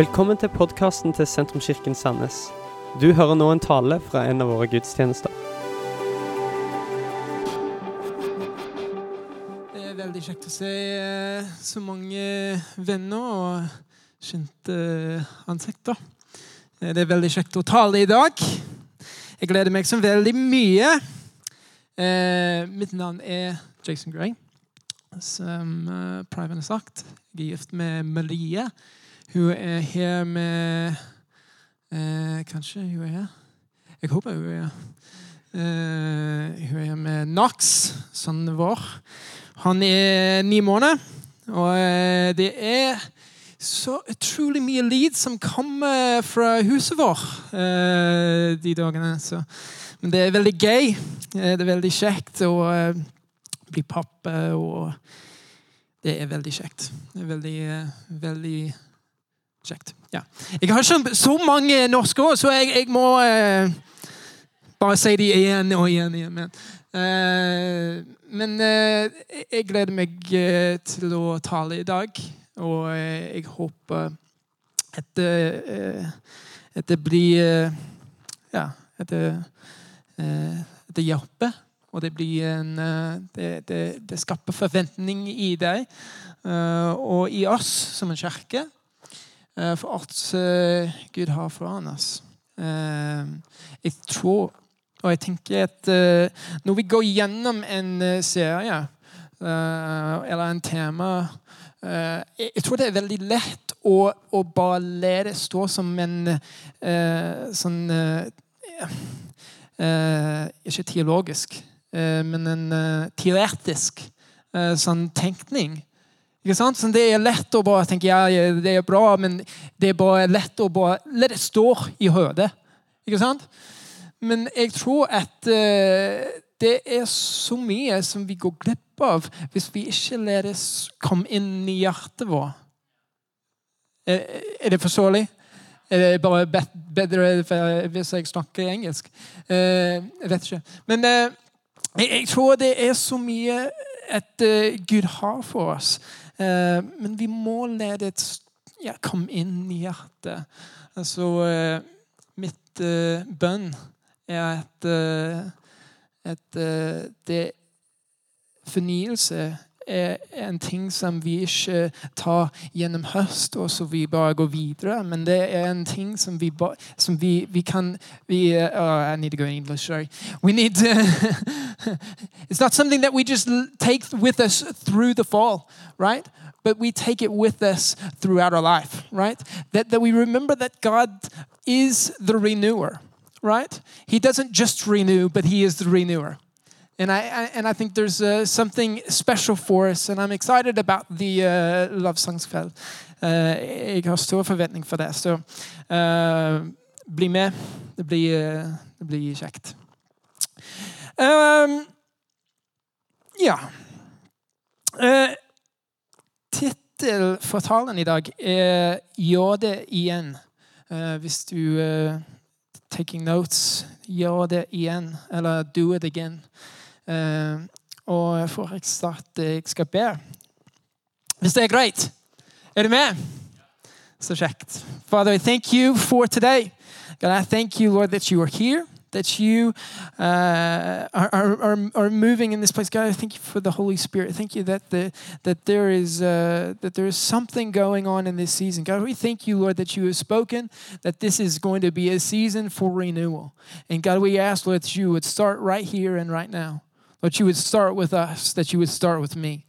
Velkommen til podkasten til Sentrumskirken Sandnes. Du hører nå en tale fra en av våre gudstjenester. Det er veldig kjekt å se eh, så mange venner og kjente ansikter. Eh, Det er veldig kjekt å tale i dag. Jeg gleder meg så veldig mye. Eh, mitt navn er Jason Gray. Som Priven har sagt, jeg er gift med Marie. Hun er her med eh, Kanskje hun er her? Jeg håper hun er her. Eh, hun er her med Knox, sønnen vår. Han er ni måneder, og eh, det er så utrolig mye lyd som kommer fra huset vår eh, de dagene. Så. Men det er veldig gøy. Eh, Det er veldig kjekt å eh, bli pappa, og det er veldig kjekt. Det er veldig, veldig kjekt. Ja. Jeg har ikke så mange norske år, så jeg, jeg må eh, bare si de igjen og igjen. igjen. Men, eh, men eh, jeg gleder meg eh, til å tale i dag, og eh, jeg håper at, at det blir Ja, at det, at det hjelper. Og det en Det, det, det skaper forventning i deg og i oss som en kirke for alt eh, Gud har foran oss. Eh, Jeg tror og jeg tenker at eh, når vi går gjennom en eh, serie eh, eller en tema eh, jeg, tror det er veldig lett å, å bare le det stå som en eh, sånn eh, eh, Ikke teologisk, eh, men en eh, teoretisk eh, sånn tenkning. Ikke sant? Så det er lett å bare tenke ja, det er bra, men det er bare lett å bare la det stå i hodet. Ikke sant? Men jeg tror at eh, det er så mye som vi går glipp av hvis vi ikke lar det komme inn i hjertet vårt. Er, er det forståelig? Er det bare bedre hvis jeg snakker engelsk? Eh, jeg vet ikke. Men eh, jeg, tror det er så mye at eh, Gud har for oss. Eh, men vi må la det ja, komme inn i hjertet. Altså eh, Mitt eh, bønn er at, at det fornyelse en ting som vi ikke tar gjennom høst, og så vi bare går videre. Men det er en ting som vi, som vi, vi kan vi, oh, I need to go in English, sorry. We need to, It's not something that we just take with us through the fall, right? But we take it with us throughout our life, right? That, that we remember that God is the renewer, right? He doesn't just renew, but He is the renewer. And I, and I think there's uh, something special for us, and I'm excited about the uh, Love Songs Kveld. Uh, jeg har stor forventning for det, så uh, bli med. Det blir, uh, det blir kjekt. Um, ja. Uh, Tittel for talen i dag er 'Gjør det igjen'. Uh, hvis du uh, taking notes, gjør det igjen. Eller 'do it again'. Uh, og for jeg starte, jeg skal be. Hvis det er greit? Er du med? Så kjekt. Father, I thank you for today. God, I thank you, Lord, that you are here, that you uh, are, are, are, are moving in this place. God, I thank you for the Holy Spirit. Thank you that the, that there is uh, that there is something going on in this season. God, we thank you, Lord, that you have spoken that this is going to be a season for renewal. And God, we ask, Lord, that you would start right here and right now. Lord, you would start with us, that you would start with me.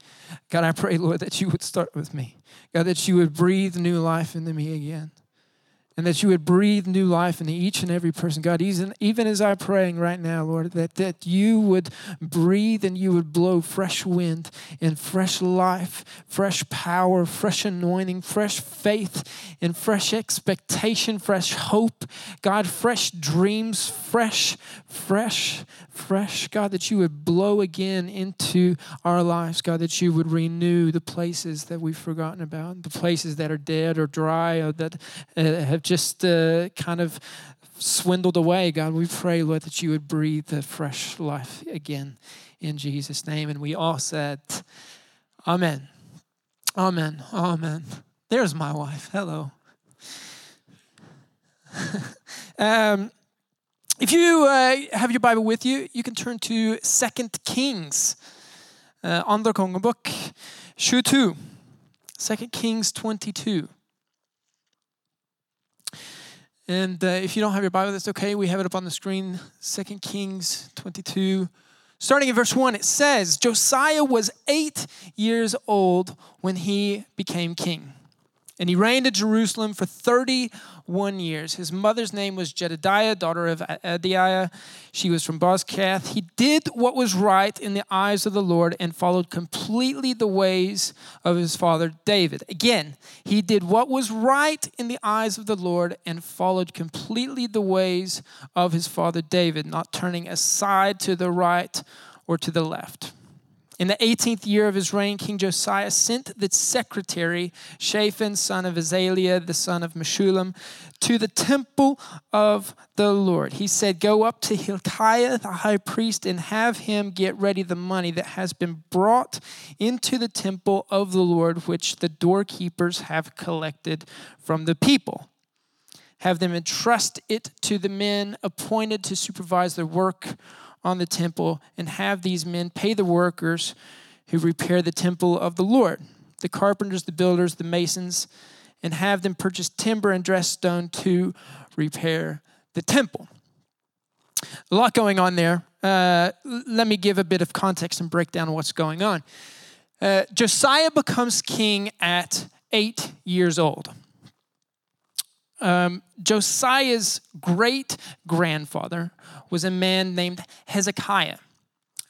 God, I pray, Lord, that you would start with me. God, that you would breathe new life into me again. And that you would breathe new life into each and every person. God, even, even as I'm praying right now, Lord, that, that you would breathe and you would blow fresh wind and fresh life, fresh power, fresh anointing, fresh faith, and fresh expectation, fresh hope. God, fresh dreams, fresh, fresh, fresh. God, that you would blow again into our lives. God, that you would renew the places that we've forgotten about, the places that are dead or dry or that uh, have just uh, kind of swindled away. God, we pray, Lord, that you would breathe the fresh life again in Jesus' name. And we all said, Amen. Amen. Amen. There's my wife. Hello. um, if you uh, have your Bible with you, you can turn to Second Kings, uh, Andre kongebok 22. 2 Kings 22. And uh, if you don't have your Bible, that's okay. We have it up on the screen. 2 Kings 22. Starting in verse 1, it says Josiah was eight years old when he became king. And he reigned in Jerusalem for 31 years. His mother's name was Jedidiah, daughter of Adaiah. She was from Bozkath. He did what was right in the eyes of the Lord and followed completely the ways of his father David. Again, he did what was right in the eyes of the Lord and followed completely the ways of his father David, not turning aside to the right or to the left. In the 18th year of his reign, King Josiah sent the secretary, Shaphan, son of Azaliah, the son of Meshullam, to the temple of the Lord. He said, Go up to Hilkiah, the high priest, and have him get ready the money that has been brought into the temple of the Lord, which the doorkeepers have collected from the people. Have them entrust it to the men appointed to supervise their work on the temple and have these men pay the workers who repair the temple of the Lord, the carpenters, the builders, the masons, and have them purchase timber and dressed stone to repair the temple. A lot going on there. Uh, let me give a bit of context and break down what's going on. Uh, Josiah becomes king at eight years old. Um, Josiah's great grandfather was a man named Hezekiah.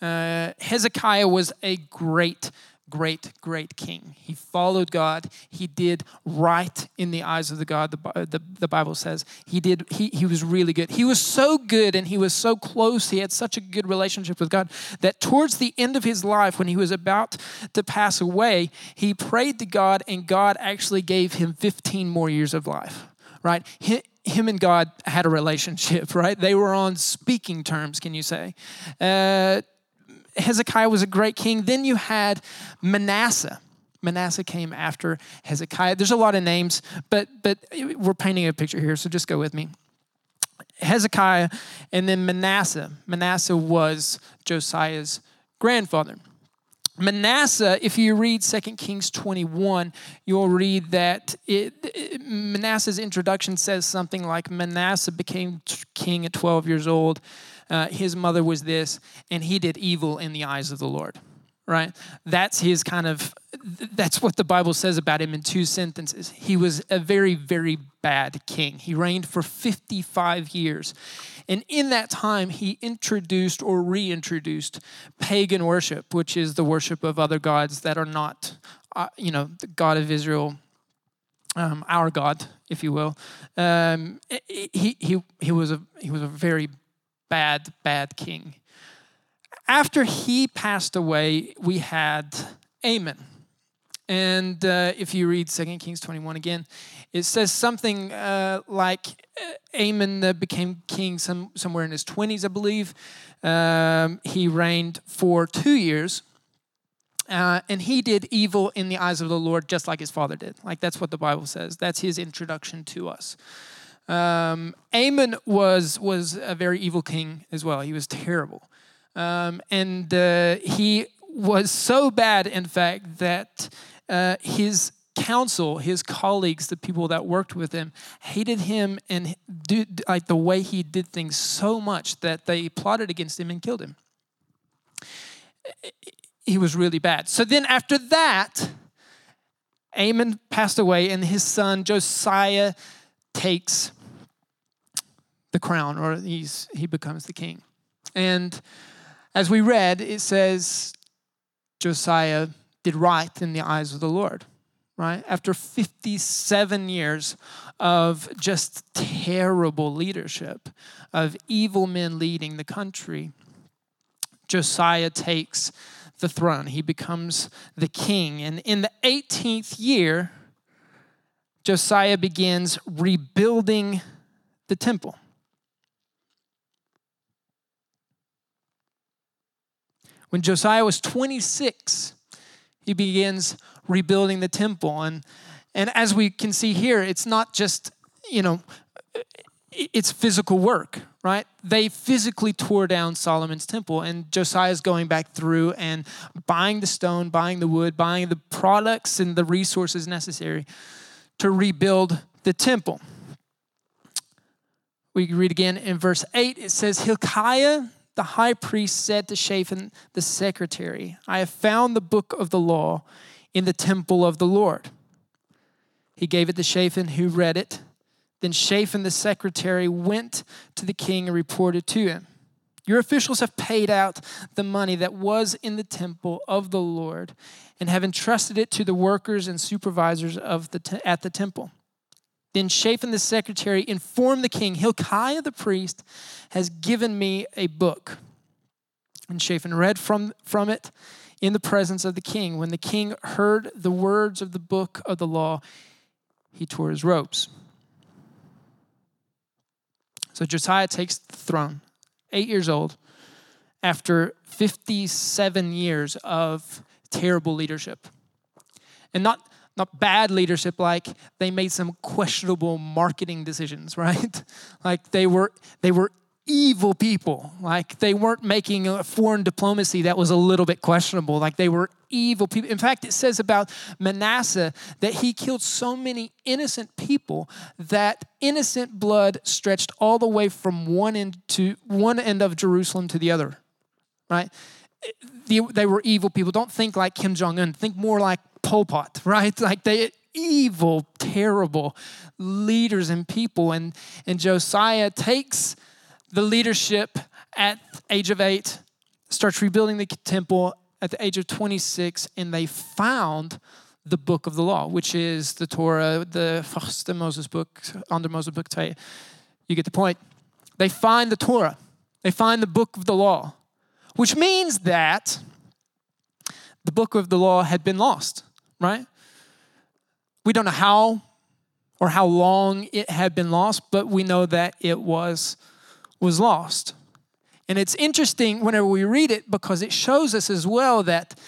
Uh, Hezekiah was a great, great, great king. He followed God. He did right in the eyes of the God, the, the, the Bible says. He did, he, he was really good. He was so good and he was so close. He had such a good relationship with God that towards the end of his life, when he was about to pass away, he prayed to God and God actually gave him 15 more years of life right? him and God had a relationship, right? They were on speaking terms, can you say? Uh, Hezekiah was a great king. Then you had Manasseh. Manasseh came after Hezekiah. There's a lot of names, but but we're painting a picture here, so just go with me. Hezekiah and then Manasseh. Manasseh was Josiah's grandfather. Manasseh, if you read 2 Kings 21, you'll read that it, Manasseh's introduction says something like Manasseh became king at 12 years old. Uh, his mother was this, and he did evil in the eyes of the Lord. Right? That's his kind of, that's what the Bible says about him in two sentences. He was a very, very bad king. He reigned for 55 years. And in that time, he introduced or reintroduced pagan worship, which is the worship of other gods that are not, uh, you know, the God of Israel, um, our God, if you will. Um, he, he, he, was a, he was a very bad, bad king. After he passed away, we had Amon. And uh, if you read 2 Kings 21 again, it says something uh, like uh, Amon uh, became king some, somewhere in his 20s, I believe. Um, he reigned for two years. Uh, and he did evil in the eyes of the Lord just like his father did. Like that's what the Bible says. That's his introduction to us. Um, Amon was, was a very evil king as well. He was terrible. Um, and uh, he was so bad, in fact, that uh, his council, his colleagues, the people that worked with him, hated him and do, like the way he did things so much that they plotted against him and killed him. He was really bad. So then after that, Amon passed away, and his son Josiah takes the crown, or he's, he becomes the king. And as we read, it says Josiah did right in the eyes of the Lord, right? After 57 years of just terrible leadership, of evil men leading the country, Josiah takes the throne. He becomes the king. And in the 18th year, Josiah begins rebuilding the temple. When Josiah was 26, he begins rebuilding the temple. And, And as we can see here, it's not just, you know, it's physical work, right? They physically tore down Solomon's temple, and Josiah's going back through and buying the stone, buying the wood, buying the products and the resources necessary to rebuild the temple. We read again in verse 8, it says, Hilkiah the high priest said to Shaphan the secretary, I have found the book of the law in the temple of the Lord. He gave it to Shaphan, who read it. Then Shaphan the secretary went to the king and reported to him Your officials have paid out the money that was in the temple of the Lord and have entrusted it to the workers and supervisors of the te- at the temple. Then Shaphan the secretary informed the king Hilkiah the priest has given me a book. And Shaphan read from, from it in the presence of the king. When the king heard the words of the book of the law, he tore his robes. So Josiah takes the throne, eight years old, after 57 years of terrible leadership. And not, not bad leadership, like they made some questionable marketing decisions, right? like they were, they were evil people. Like they weren't making a foreign diplomacy that was a little bit questionable. Like they were evil people. In fact, it says about Manasseh that he killed so many innocent people that innocent blood stretched all the way from one end to one end of Jerusalem to the other. Right? They were evil people. Don't think like Kim Jong Un. Think more like Pol Pot. Right? Like they evil, terrible leaders and people. And and Josiah takes the leadership at age of eight, starts rebuilding the temple at the age of 26, and they found the book of the law, which is the Torah, the first Moses book, under Moses book. You get the point. They find the Torah. They find the book of the law, which means that the book of the law had been lost, right? We don't know how or how long it had been lost, but we know that it was was lost. And it's interesting whenever we read it because it shows us as well that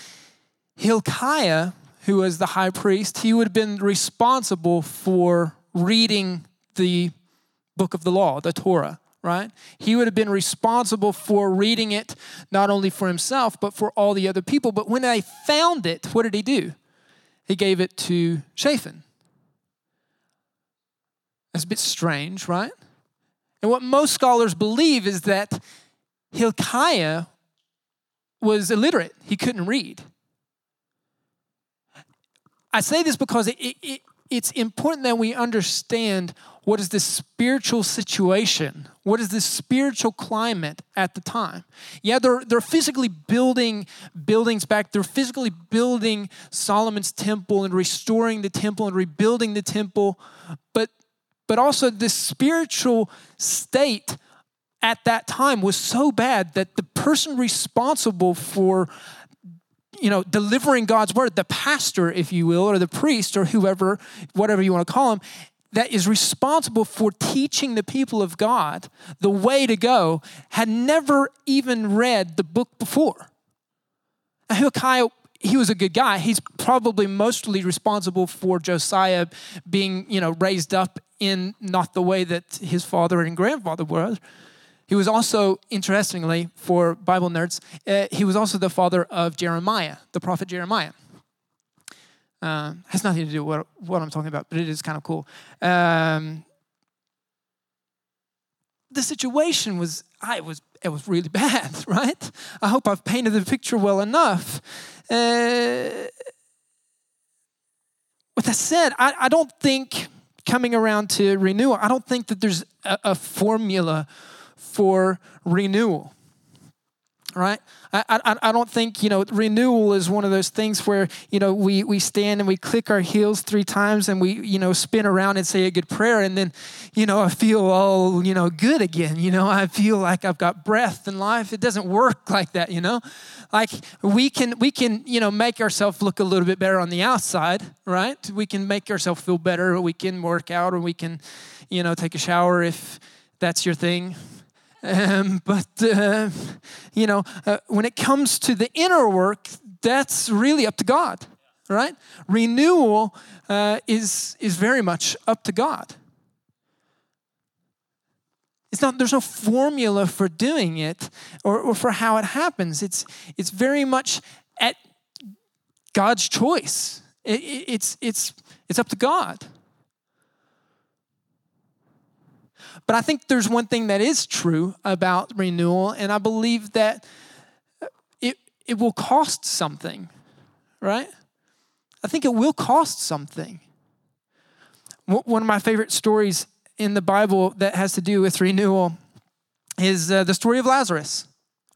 Hilkiah, who was the high priest, he would have been responsible for reading the book of the law, the Torah, right? He would have been responsible for reading it not only for himself, but for all the other people. But when they found it, what did he do? He gave it to Shaphan. That's a bit strange, right? And what most scholars believe is that Hilkiah was illiterate, he couldn't read. I say this because it, it, it's important that we understand what is the spiritual situation, what is the spiritual climate at the time. Yeah, they're, they're physically building buildings back, they're physically building Solomon's temple and restoring the temple and rebuilding the temple, but but also the spiritual state at that time was so bad that the person responsible for you know delivering god's word the pastor if you will or the priest or whoever whatever you want to call him that is responsible for teaching the people of god the way to go had never even read the book before hilkiah he was a good guy. He's probably mostly responsible for Josiah being, you know, raised up in not the way that his father and grandfather were. He was also, interestingly, for Bible nerds, uh, he was also the father of Jeremiah, the prophet Jeremiah. Uh, has nothing to do with what, what, I'm talking about, but it is kind of cool. Um, the situation was, I was, it was really bad, right? I hope I've painted the picture well enough. Uh, with that said, I, I don't think coming around to renewal, I don't think that there's a, a formula for renewal right? I, I, I don't think, you know, renewal is one of those things where, you know, we, we stand and we click our heels three times and we, you know, spin around and say a good prayer. And then, you know, I feel all, you know, good again. You know, I feel like I've got breath and life. It doesn't work like that, you know? Like we can, we can, you know, make ourselves look a little bit better on the outside, right? We can make ourselves feel better. We can work out or we can, you know, take a shower if that's your thing um, but, uh, you know, uh, when it comes to the inner work, that's really up to God, right? Renewal uh, is, is very much up to God. It's not, there's no formula for doing it or, or for how it happens. It's, it's very much at God's choice. It, it, it's, it's, it's up to God. But I think there's one thing that is true about renewal, and I believe that it, it will cost something, right? I think it will cost something. One of my favorite stories in the Bible that has to do with renewal is uh, the story of Lazarus,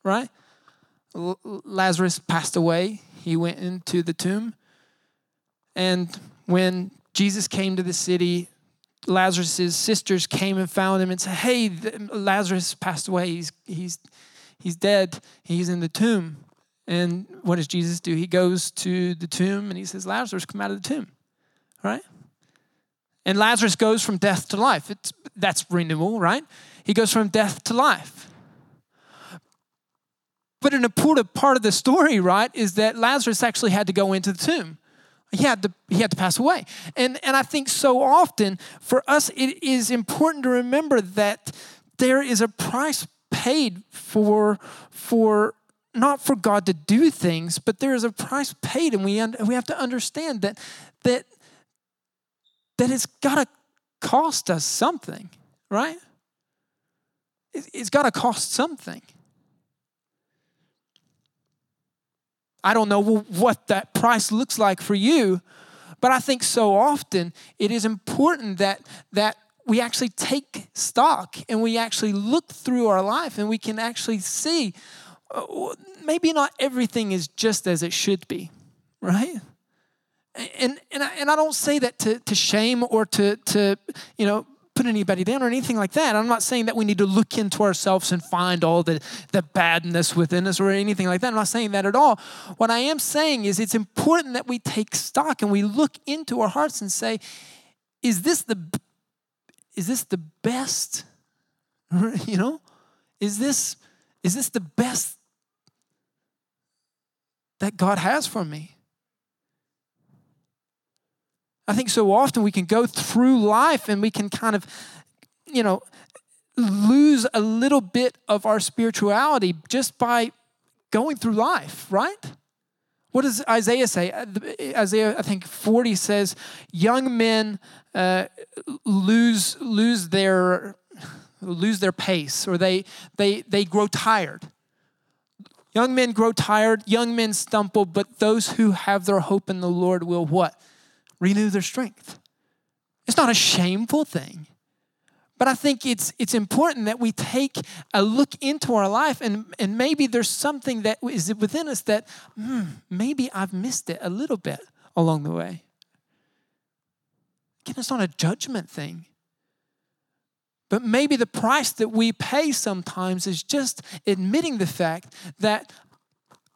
right? L- Lazarus passed away. He went into the tomb. And when Jesus came to the city, Lazarus's sisters came and found him and said, "Hey, Lazarus passed away. He's he's he's dead. He's in the tomb." And what does Jesus do? He goes to the tomb and he says, "Lazarus, come out of the tomb." Right? And Lazarus goes from death to life. It's, that's renewal, right? He goes from death to life. But an important part of the story, right, is that Lazarus actually had to go into the tomb. He had to, he had to pass away. And, and I think so often for us, it is important to remember that there is a price paid for, for not for God to do things, but there is a price paid, and we, we have to understand that, that that it's got to cost us something, right? It's got to cost something. I don't know what that price looks like for you, but I think so often it is important that that we actually take stock and we actually look through our life and we can actually see uh, maybe not everything is just as it should be, right? and and I, and I don't say that to, to shame or to to you know put anybody down or anything like that. I'm not saying that we need to look into ourselves and find all the, the badness within us or anything like that. I'm not saying that at all. What I am saying is it's important that we take stock and we look into our hearts and say, is this the is this the best? You know? Is this is this the best that God has for me? I think so often we can go through life and we can kind of, you know, lose a little bit of our spirituality just by going through life, right? What does Isaiah say? Uh, Isaiah, I think 40 says, young men uh, lose, lose, their, lose their pace or they, they, they grow tired. Young men grow tired, young men stumble, but those who have their hope in the Lord will what? Renew their strength. It's not a shameful thing. But I think it's, it's important that we take a look into our life and, and maybe there's something that is within us that hmm, maybe I've missed it a little bit along the way. Again, it's not a judgment thing. But maybe the price that we pay sometimes is just admitting the fact that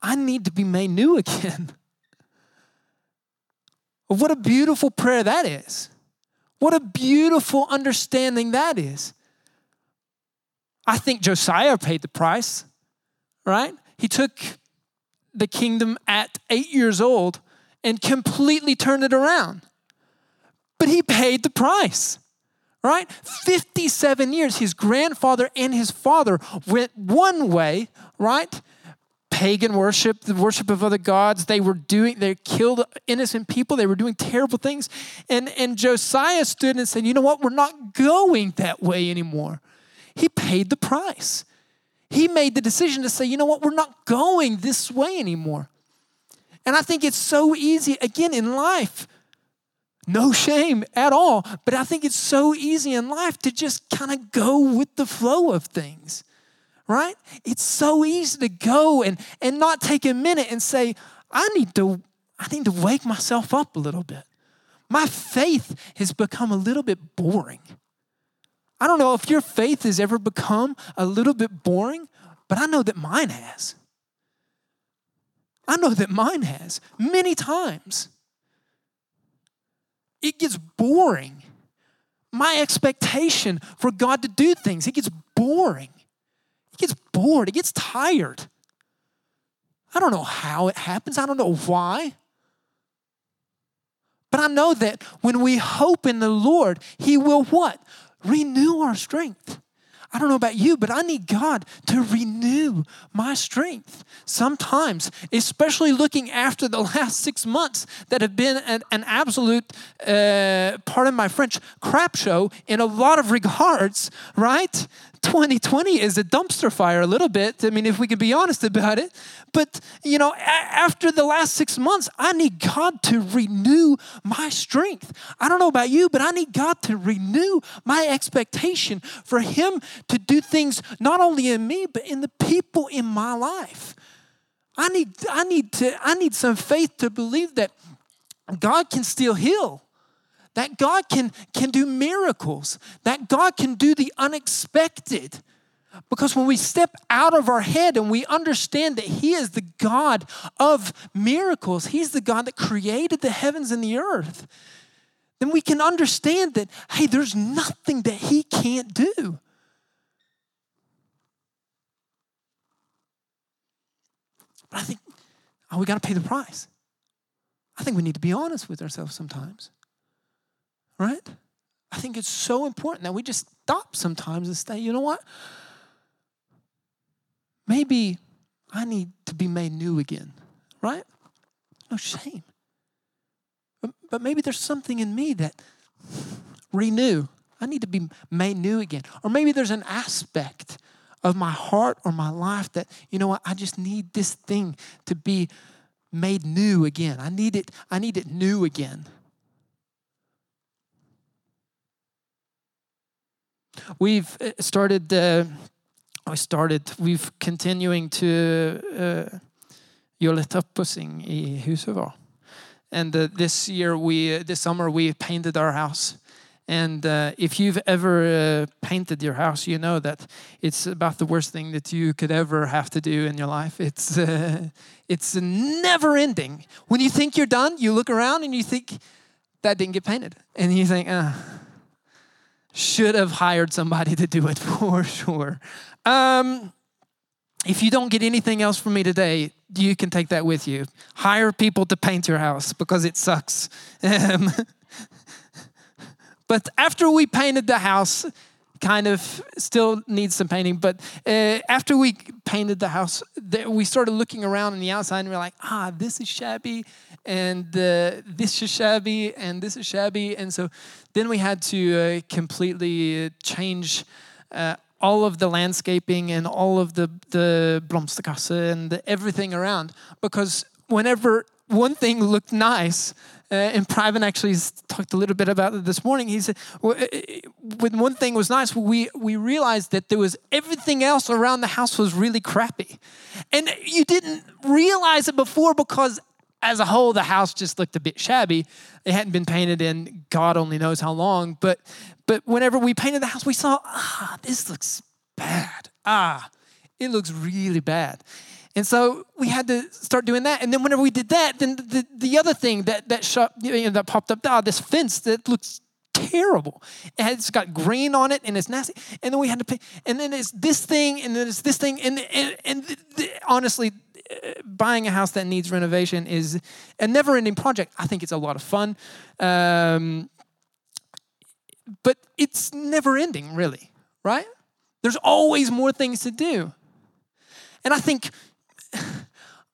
I need to be made new again. What a beautiful prayer that is. What a beautiful understanding that is. I think Josiah paid the price, right? He took the kingdom at eight years old and completely turned it around. But he paid the price, right? 57 years, his grandfather and his father went one way, right? Pagan worship, the worship of other gods. They were doing, they killed innocent people. They were doing terrible things. And, and Josiah stood and said, You know what? We're not going that way anymore. He paid the price. He made the decision to say, You know what? We're not going this way anymore. And I think it's so easy, again, in life, no shame at all, but I think it's so easy in life to just kind of go with the flow of things right? It's so easy to go and, and not take a minute and say, I need to, I need to wake myself up a little bit. My faith has become a little bit boring. I don't know if your faith has ever become a little bit boring, but I know that mine has. I know that mine has many times. It gets boring. My expectation for God to do things, it gets boring gets bored, it gets tired. I don't know how it happens, I don't know why. But I know that when we hope in the Lord, He will what? Renew our strength. I don't know about you, but I need God to renew my strength. Sometimes, especially looking after the last six months that have been an, an absolute, uh, pardon my French, crap show in a lot of regards, right? 2020 is a dumpster fire a little bit. I mean, if we can be honest about it. But, you know, a- after the last six months, I need God to renew my strength. I don't know about you, but I need God to renew my expectation for Him to do things not only in me, but in the people in my life. I need, I need to, I need some faith to believe that God can still heal that God can, can do miracles, that God can do the unexpected. Because when we step out of our head and we understand that He is the God of miracles, He's the God that created the heavens and the earth, then we can understand that, hey, there's nothing that He can't do. But I think, oh, we got to pay the price. I think we need to be honest with ourselves sometimes right? I think it's so important that we just stop sometimes and say, you know what? Maybe I need to be made new again, right? No shame. But, but maybe there's something in me that renew. I need to be made new again. Or maybe there's an aspect of my heart or my life that, you know what, I just need this thing to be made new again. I need it, I need it new again. We've uh, started. Uh, I started. We've continuing to uh, oppussing i vårt. And uh, this year, we uh, this summer, we painted our house. And uh, if you've ever uh, painted your house, you know that it's about the worst thing that you could ever have to do in your life. It's uh, it's never ending. When you think you're done, you look around and you think that didn't get painted, and you think, ah should have hired somebody to do it for sure. Um, if you don't get anything else from me today, you can take that with you. Hire people to paint your house because it sucks. Um, but after we painted the house, kind of still needs some painting. But uh, after we painted the house, we started looking around on the outside and we are like, ah, this is shabby, and uh, this is shabby, and this is shabby. And so then we had to uh, completely change. Uh, all of the landscaping and all of the the blomsterkasse and the, everything around because whenever one thing looked nice uh, and Preben actually talked a little bit about it this morning. He said, uh, uh, when one thing was nice, we, we realized that there was everything else around the house was really crappy. And you didn't realize it before because as a whole, the house just looked a bit shabby. It hadn't been painted in God only knows how long. But, but whenever we painted the house, we saw, ah, this looks bad. Ah, it looks really bad. And so we had to start doing that. And then whenever we did that, then the, the other thing that that shop, you know, that popped up, ah, this fence that looks terrible. It's got green on it and it's nasty. And then we had to pay. And then it's this thing and then it's this thing. And and, and the, the, honestly, uh, buying a house that needs renovation is a never-ending project. I think it's a lot of fun, um, but it's never-ending, really. Right? There's always more things to do. And I think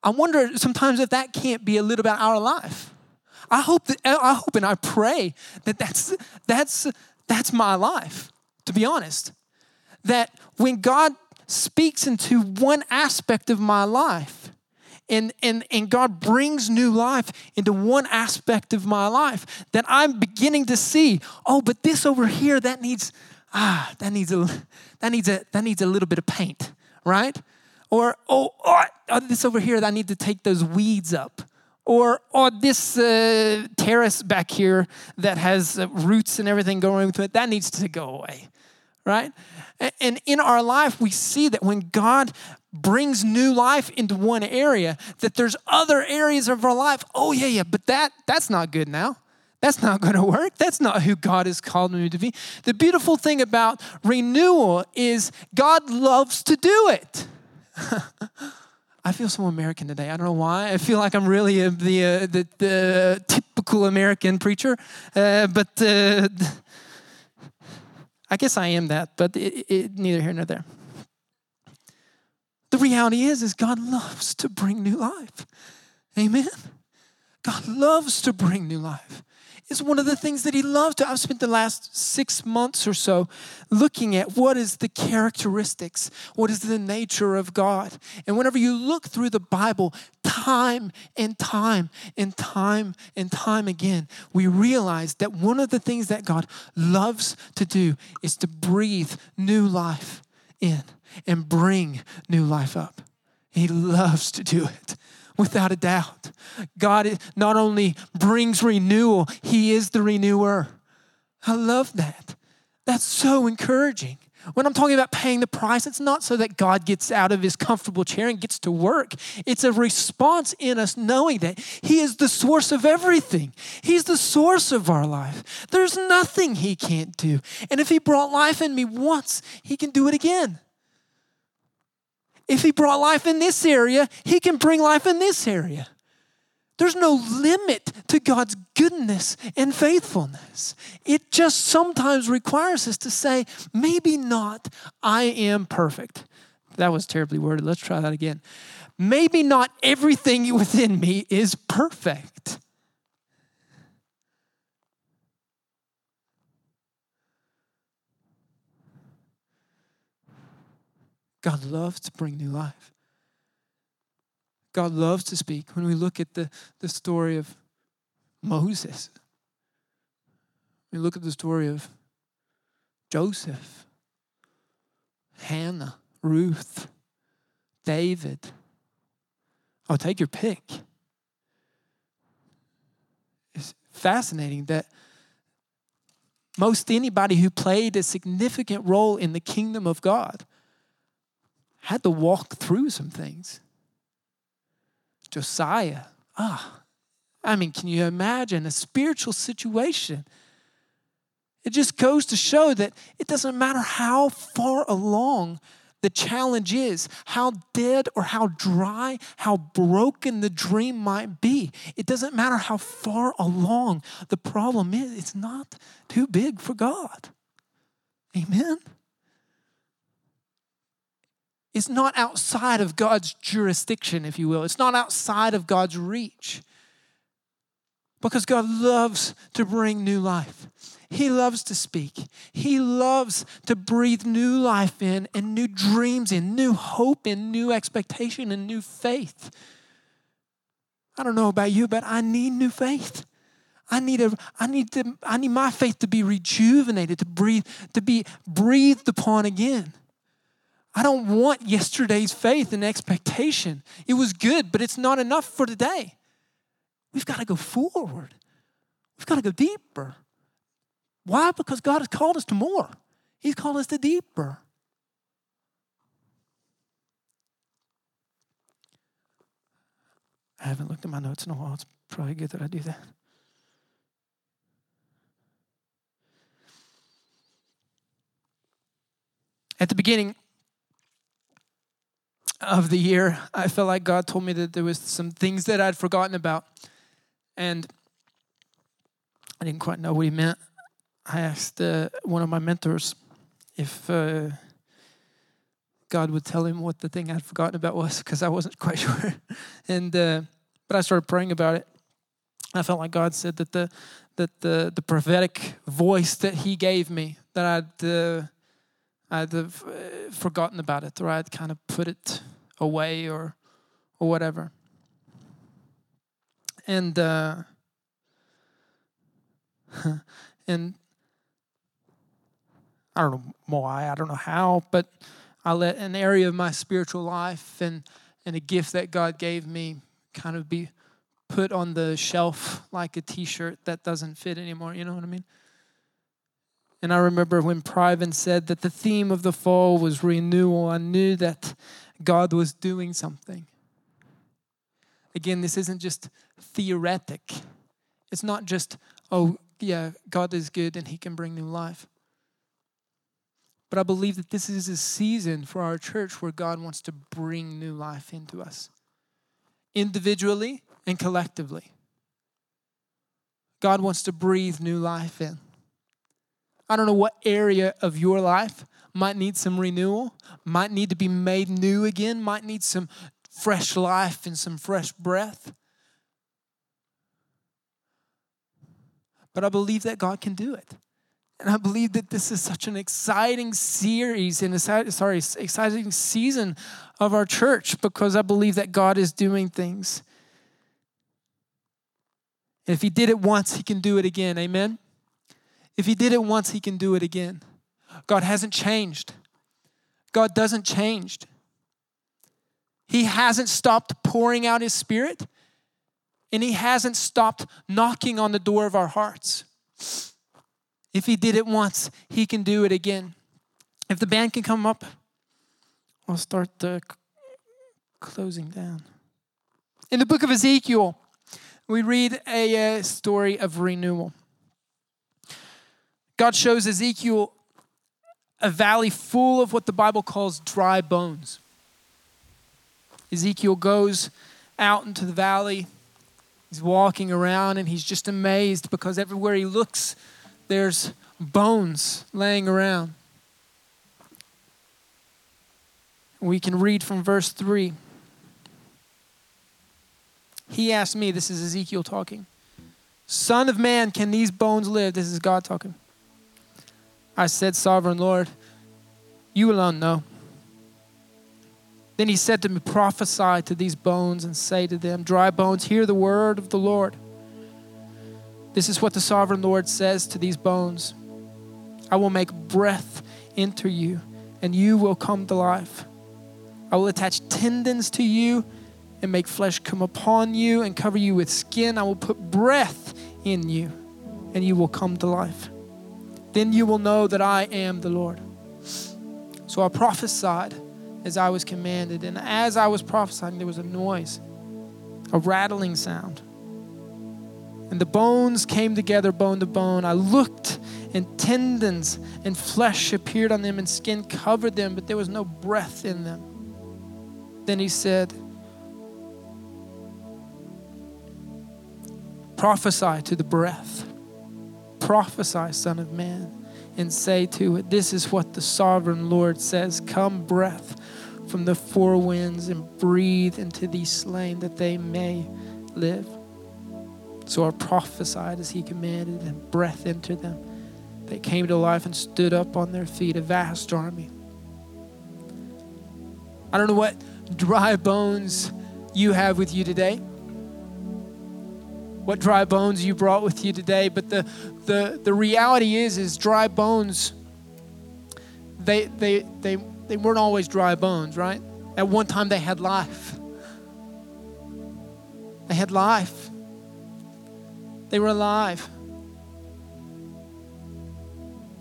I wonder sometimes if that can't be a little bit our life. I hope that I hope and I pray that that's that's that's my life. To be honest, that when God speaks into one aspect of my life, and, and, and God brings new life into one aspect of my life that I'm beginning to see, oh, but this over here, that needs, ah, that needs a that needs a that needs a little bit of paint, right? Or, oh, oh, oh, this over here, that I need to take those weeds up. Or, oh, this uh, terrace back here that has uh, roots and everything going through it, that needs to go away, right? And in our life, we see that when God brings new life into one area, that there's other areas of our life. Oh, yeah, yeah, but that that's not good now. That's not going to work. That's not who God has called me to be. The beautiful thing about renewal is God loves to do it. I feel so American today. I don't know why. I feel like I'm really a, the, uh, the, the typical American preacher, uh, but uh, I guess I am that. But it, it, neither here nor there. The reality is, is God loves to bring new life. Amen. God loves to bring new life is one of the things that he loves to. I've spent the last six months or so looking at what is the characteristics, what is the nature of God. And whenever you look through the Bible, time and time and time and time again, we realize that one of the things that God loves to do is to breathe new life in and bring new life up. He loves to do it without a doubt. God not only brings renewal, He is the renewer. I love that. That's so encouraging. When I'm talking about paying the price, it's not so that God gets out of his comfortable chair and gets to work. It's a response in us knowing that he is the source of everything. He's the source of our life. There's nothing he can't do. And if he brought life in me once, he can do it again. If He brought life in this area, He can bring life in this area. There's no limit to God's goodness and faithfulness. It just sometimes requires us to say, maybe not, I am perfect. That was terribly worded. Let's try that again. Maybe not everything within me is perfect. God loves to bring new life. God loves to speak. When we look at the, the story of Moses, we look at the story of Joseph, Hannah, Ruth, David. I'll oh, take your pick. It's fascinating that most anybody who played a significant role in the kingdom of God had to walk through some things. Josiah, ah, I mean, can you imagine a spiritual situation? It just goes to show that it doesn't matter how far along the challenge is, how dead or how dry, how broken the dream might be. It doesn't matter how far along. The problem is, it's not too big for God. Amen? Is not outside of God's jurisdiction, if you will. It's not outside of God's reach. Because God loves to bring new life. He loves to speak. He loves to breathe new life in and new dreams in, new hope in, new expectation and new faith. I don't know about you, but I need new faith. I need a, I need to, I need my faith to be rejuvenated, to breathe, to be breathed upon again. I don't want yesterday's faith and expectation. It was good, but it's not enough for today. We've got to go forward. We've got to go deeper. Why? Because God has called us to more. He's called us to deeper. I haven't looked at my notes in a while. It's probably good that I do that. At the beginning, of the year, I felt like God told me that there was some things that I'd forgotten about. And I didn't quite know what he meant. I asked uh, one of my mentors if uh, God would tell him what the thing I'd forgotten about was, because I wasn't quite sure. and uh, but I started praying about it. I felt like God said that the that the the prophetic voice that He gave me that I'd uh, I'd have uh, forgotten about it or I'd kind of put it away or or whatever. And uh, and I don't know why, I don't know how, but I let an area of my spiritual life and and a gift that God gave me kind of be put on the shelf like a t-shirt that doesn't fit anymore, you know what I mean? And I remember when Preben said that the theme of the fall was renewal, I knew that God was doing something. Again, this isn't just theoretic. It's not just, oh, yeah, God is good and he can bring new life. But I believe that this is a season for our church where God wants to bring new life into us, individually and collectively. God wants to breathe new life in. I don't know what area of your life might need some renewal, might need to be made new again, might need some fresh life and some fresh breath. But I believe that God can do it. And I believe that this is such an exciting series and sorry, exciting season of our church because I believe that God is doing things. And if he did it once, he can do it again. Amen. If he did it once, he can do it again. God hasn't changed. God doesn't change. He hasn't stopped pouring out his spirit and he hasn't stopped knocking on the door of our hearts. If he did it once, he can do it again. If the band can come up, I'll start the closing down. In the book of Ezekiel, we read a, uh, story of renewal. God shows Ezekiel a valley full of what the Bible calls dry bones. Ezekiel goes out into the valley. He's walking around and he's just amazed because everywhere he looks, there's bones laying around. We can read from verse 3. He asked me, this is Ezekiel talking, Son of man, can these bones live? This is God talking. I said, Sovereign Lord, you alone know. Then he said to me, Prophesy to these bones and say to them, Dry bones, hear the word of the Lord. This is what the sovereign Lord says to these bones I will make breath enter you, and you will come to life. I will attach tendons to you and make flesh come upon you and cover you with skin. I will put breath in you, and you will come to life. Then you will know that I am the Lord. So I prophesied as I was commanded, and as I was prophesying, there was a noise, a rattling sound. And the bones came together, bone to bone. I looked, and tendons and flesh appeared on them, and skin covered them, but there was no breath in them. Then he said, Prophesy to the breath. Prophesy, Son of Man, and say to it, This is what the sovereign Lord says Come, breath from the four winds, and breathe into these slain that they may live. So I prophesied as he commanded, and breath entered them. They came to life and stood up on their feet, a vast army. I don't know what dry bones you have with you today, what dry bones you brought with you today, but the, the, the reality is, is dry bones, they, they, they, they weren't always dry bones, right? At one time they had life. They had life. They were alive.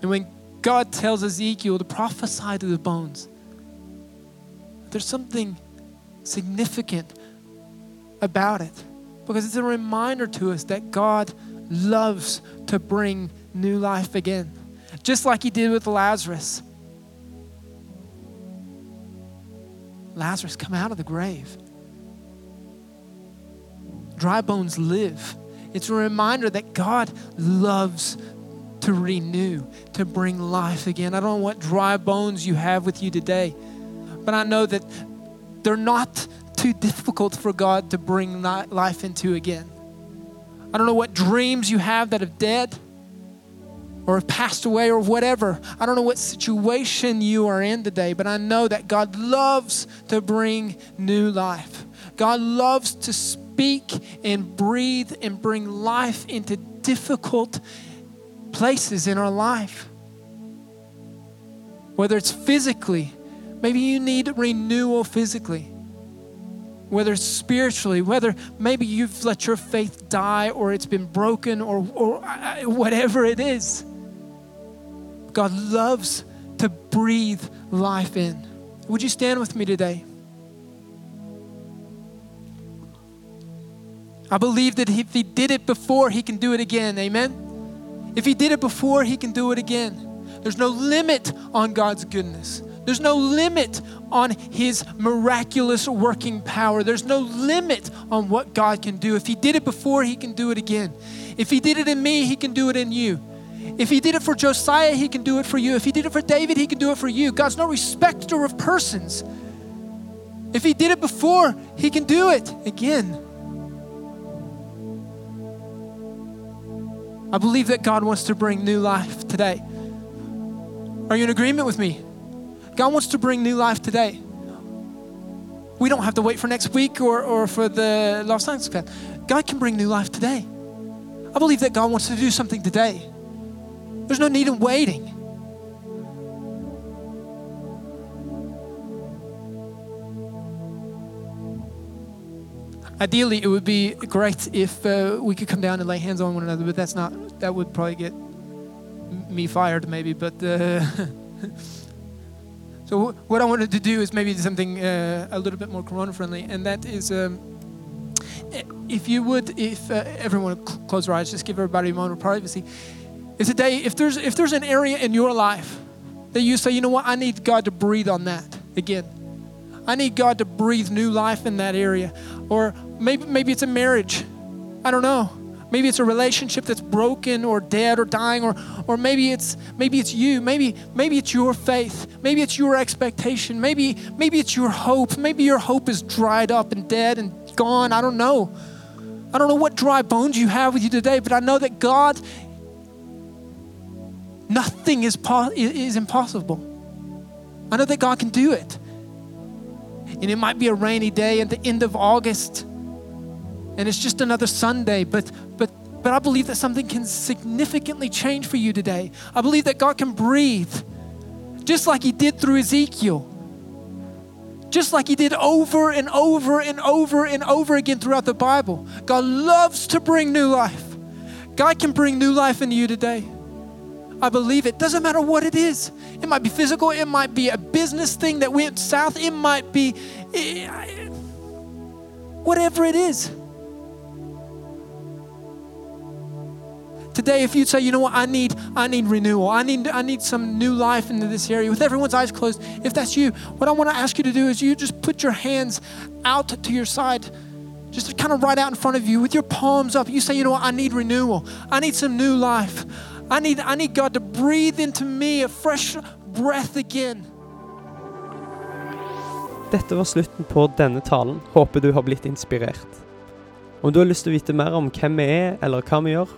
And when God tells Ezekiel to prophesy to the bones, there's something significant about it because it's a reminder to us that God loves to bring new life again, just like He did with Lazarus. Lazarus, come out of the grave. Dry bones live. It's a reminder that God loves to renew, to bring life again. I don't know what dry bones you have with you today, but I know that they're not too difficult for God to bring life into again. I don't know what dreams you have that have dead or have passed away or whatever. I don't know what situation you are in today, but I know that God loves to bring new life. God loves to speak and breathe and bring life into difficult places in our life. Whether it's physically, maybe you need renewal physically. Whether spiritually, whether maybe you've let your faith die or it's been broken or, or uh, whatever it is. God loves to breathe life in. Would you stand with me today? I believe that if He did it before, He can do it again. Amen? If He did it before, He can do it again. There's no limit on God's goodness. There's no limit on His miraculous working power. There's no limit on what God can do. If He did it before, He can do it again. If He did it in me, He can do it in you. If He did it for Josiah, He can do it for you. If He did it for David, He can do it for you. God's no respecter of persons. If He did it before, He can do it again. I believe that God wants to bring new life today. Are you in agreement with me? God wants to bring new life today. We don't have to wait for next week or, or for the Los Angeles. God can bring new life today. I believe that God wants to do something today. There's no need in waiting. Ideally, it would be great if uh, we could come down and lay hands on one another, but that's not, that would probably get me fired maybe. But uh, so, what I wanted to do is maybe something uh, a little bit more corona friendly, and that is um, if you would, if uh, everyone cl- close their eyes, just give everybody a moment of privacy. It's a day, if there's, if there's an area in your life that you say, you know what, I need God to breathe on that again. I need God to breathe new life in that area. Or maybe, maybe it's a marriage. I don't know. Maybe it's a relationship that's broken or dead or dying, or, or maybe it's maybe it's you. Maybe maybe it's your faith. Maybe it's your expectation. Maybe maybe it's your hope. Maybe your hope is dried up and dead and gone. I don't know. I don't know what dry bones you have with you today, but I know that God, nothing is, po- is impossible. I know that God can do it. And it might be a rainy day at the end of August, and it's just another Sunday, but but but I believe that something can significantly change for you today. I believe that God can breathe, just like He did through Ezekiel, just like He did over and over and over and over again throughout the Bible. God loves to bring new life. God can bring new life into you today. I believe it. Doesn't matter what it is. It might be physical, it might be a business thing that went south, it might be eh, whatever it is. Today, if you'd say, you know what, I need, I need renewal. I need, I need some new life into this area. With everyone's eyes closed, if that's you, what I want to ask you to do is you just put your hands out to your side just kind of right out in front of you with your palms up. You say, you know what, I need renewal. I need some new life. I need, I need God to breathe into me a fresh breath again. Dette var slutten på denne talen. Håper du har blitt inspirert. Om du har lyst til å vite mer om hvem vi er, eller hva vi gjør,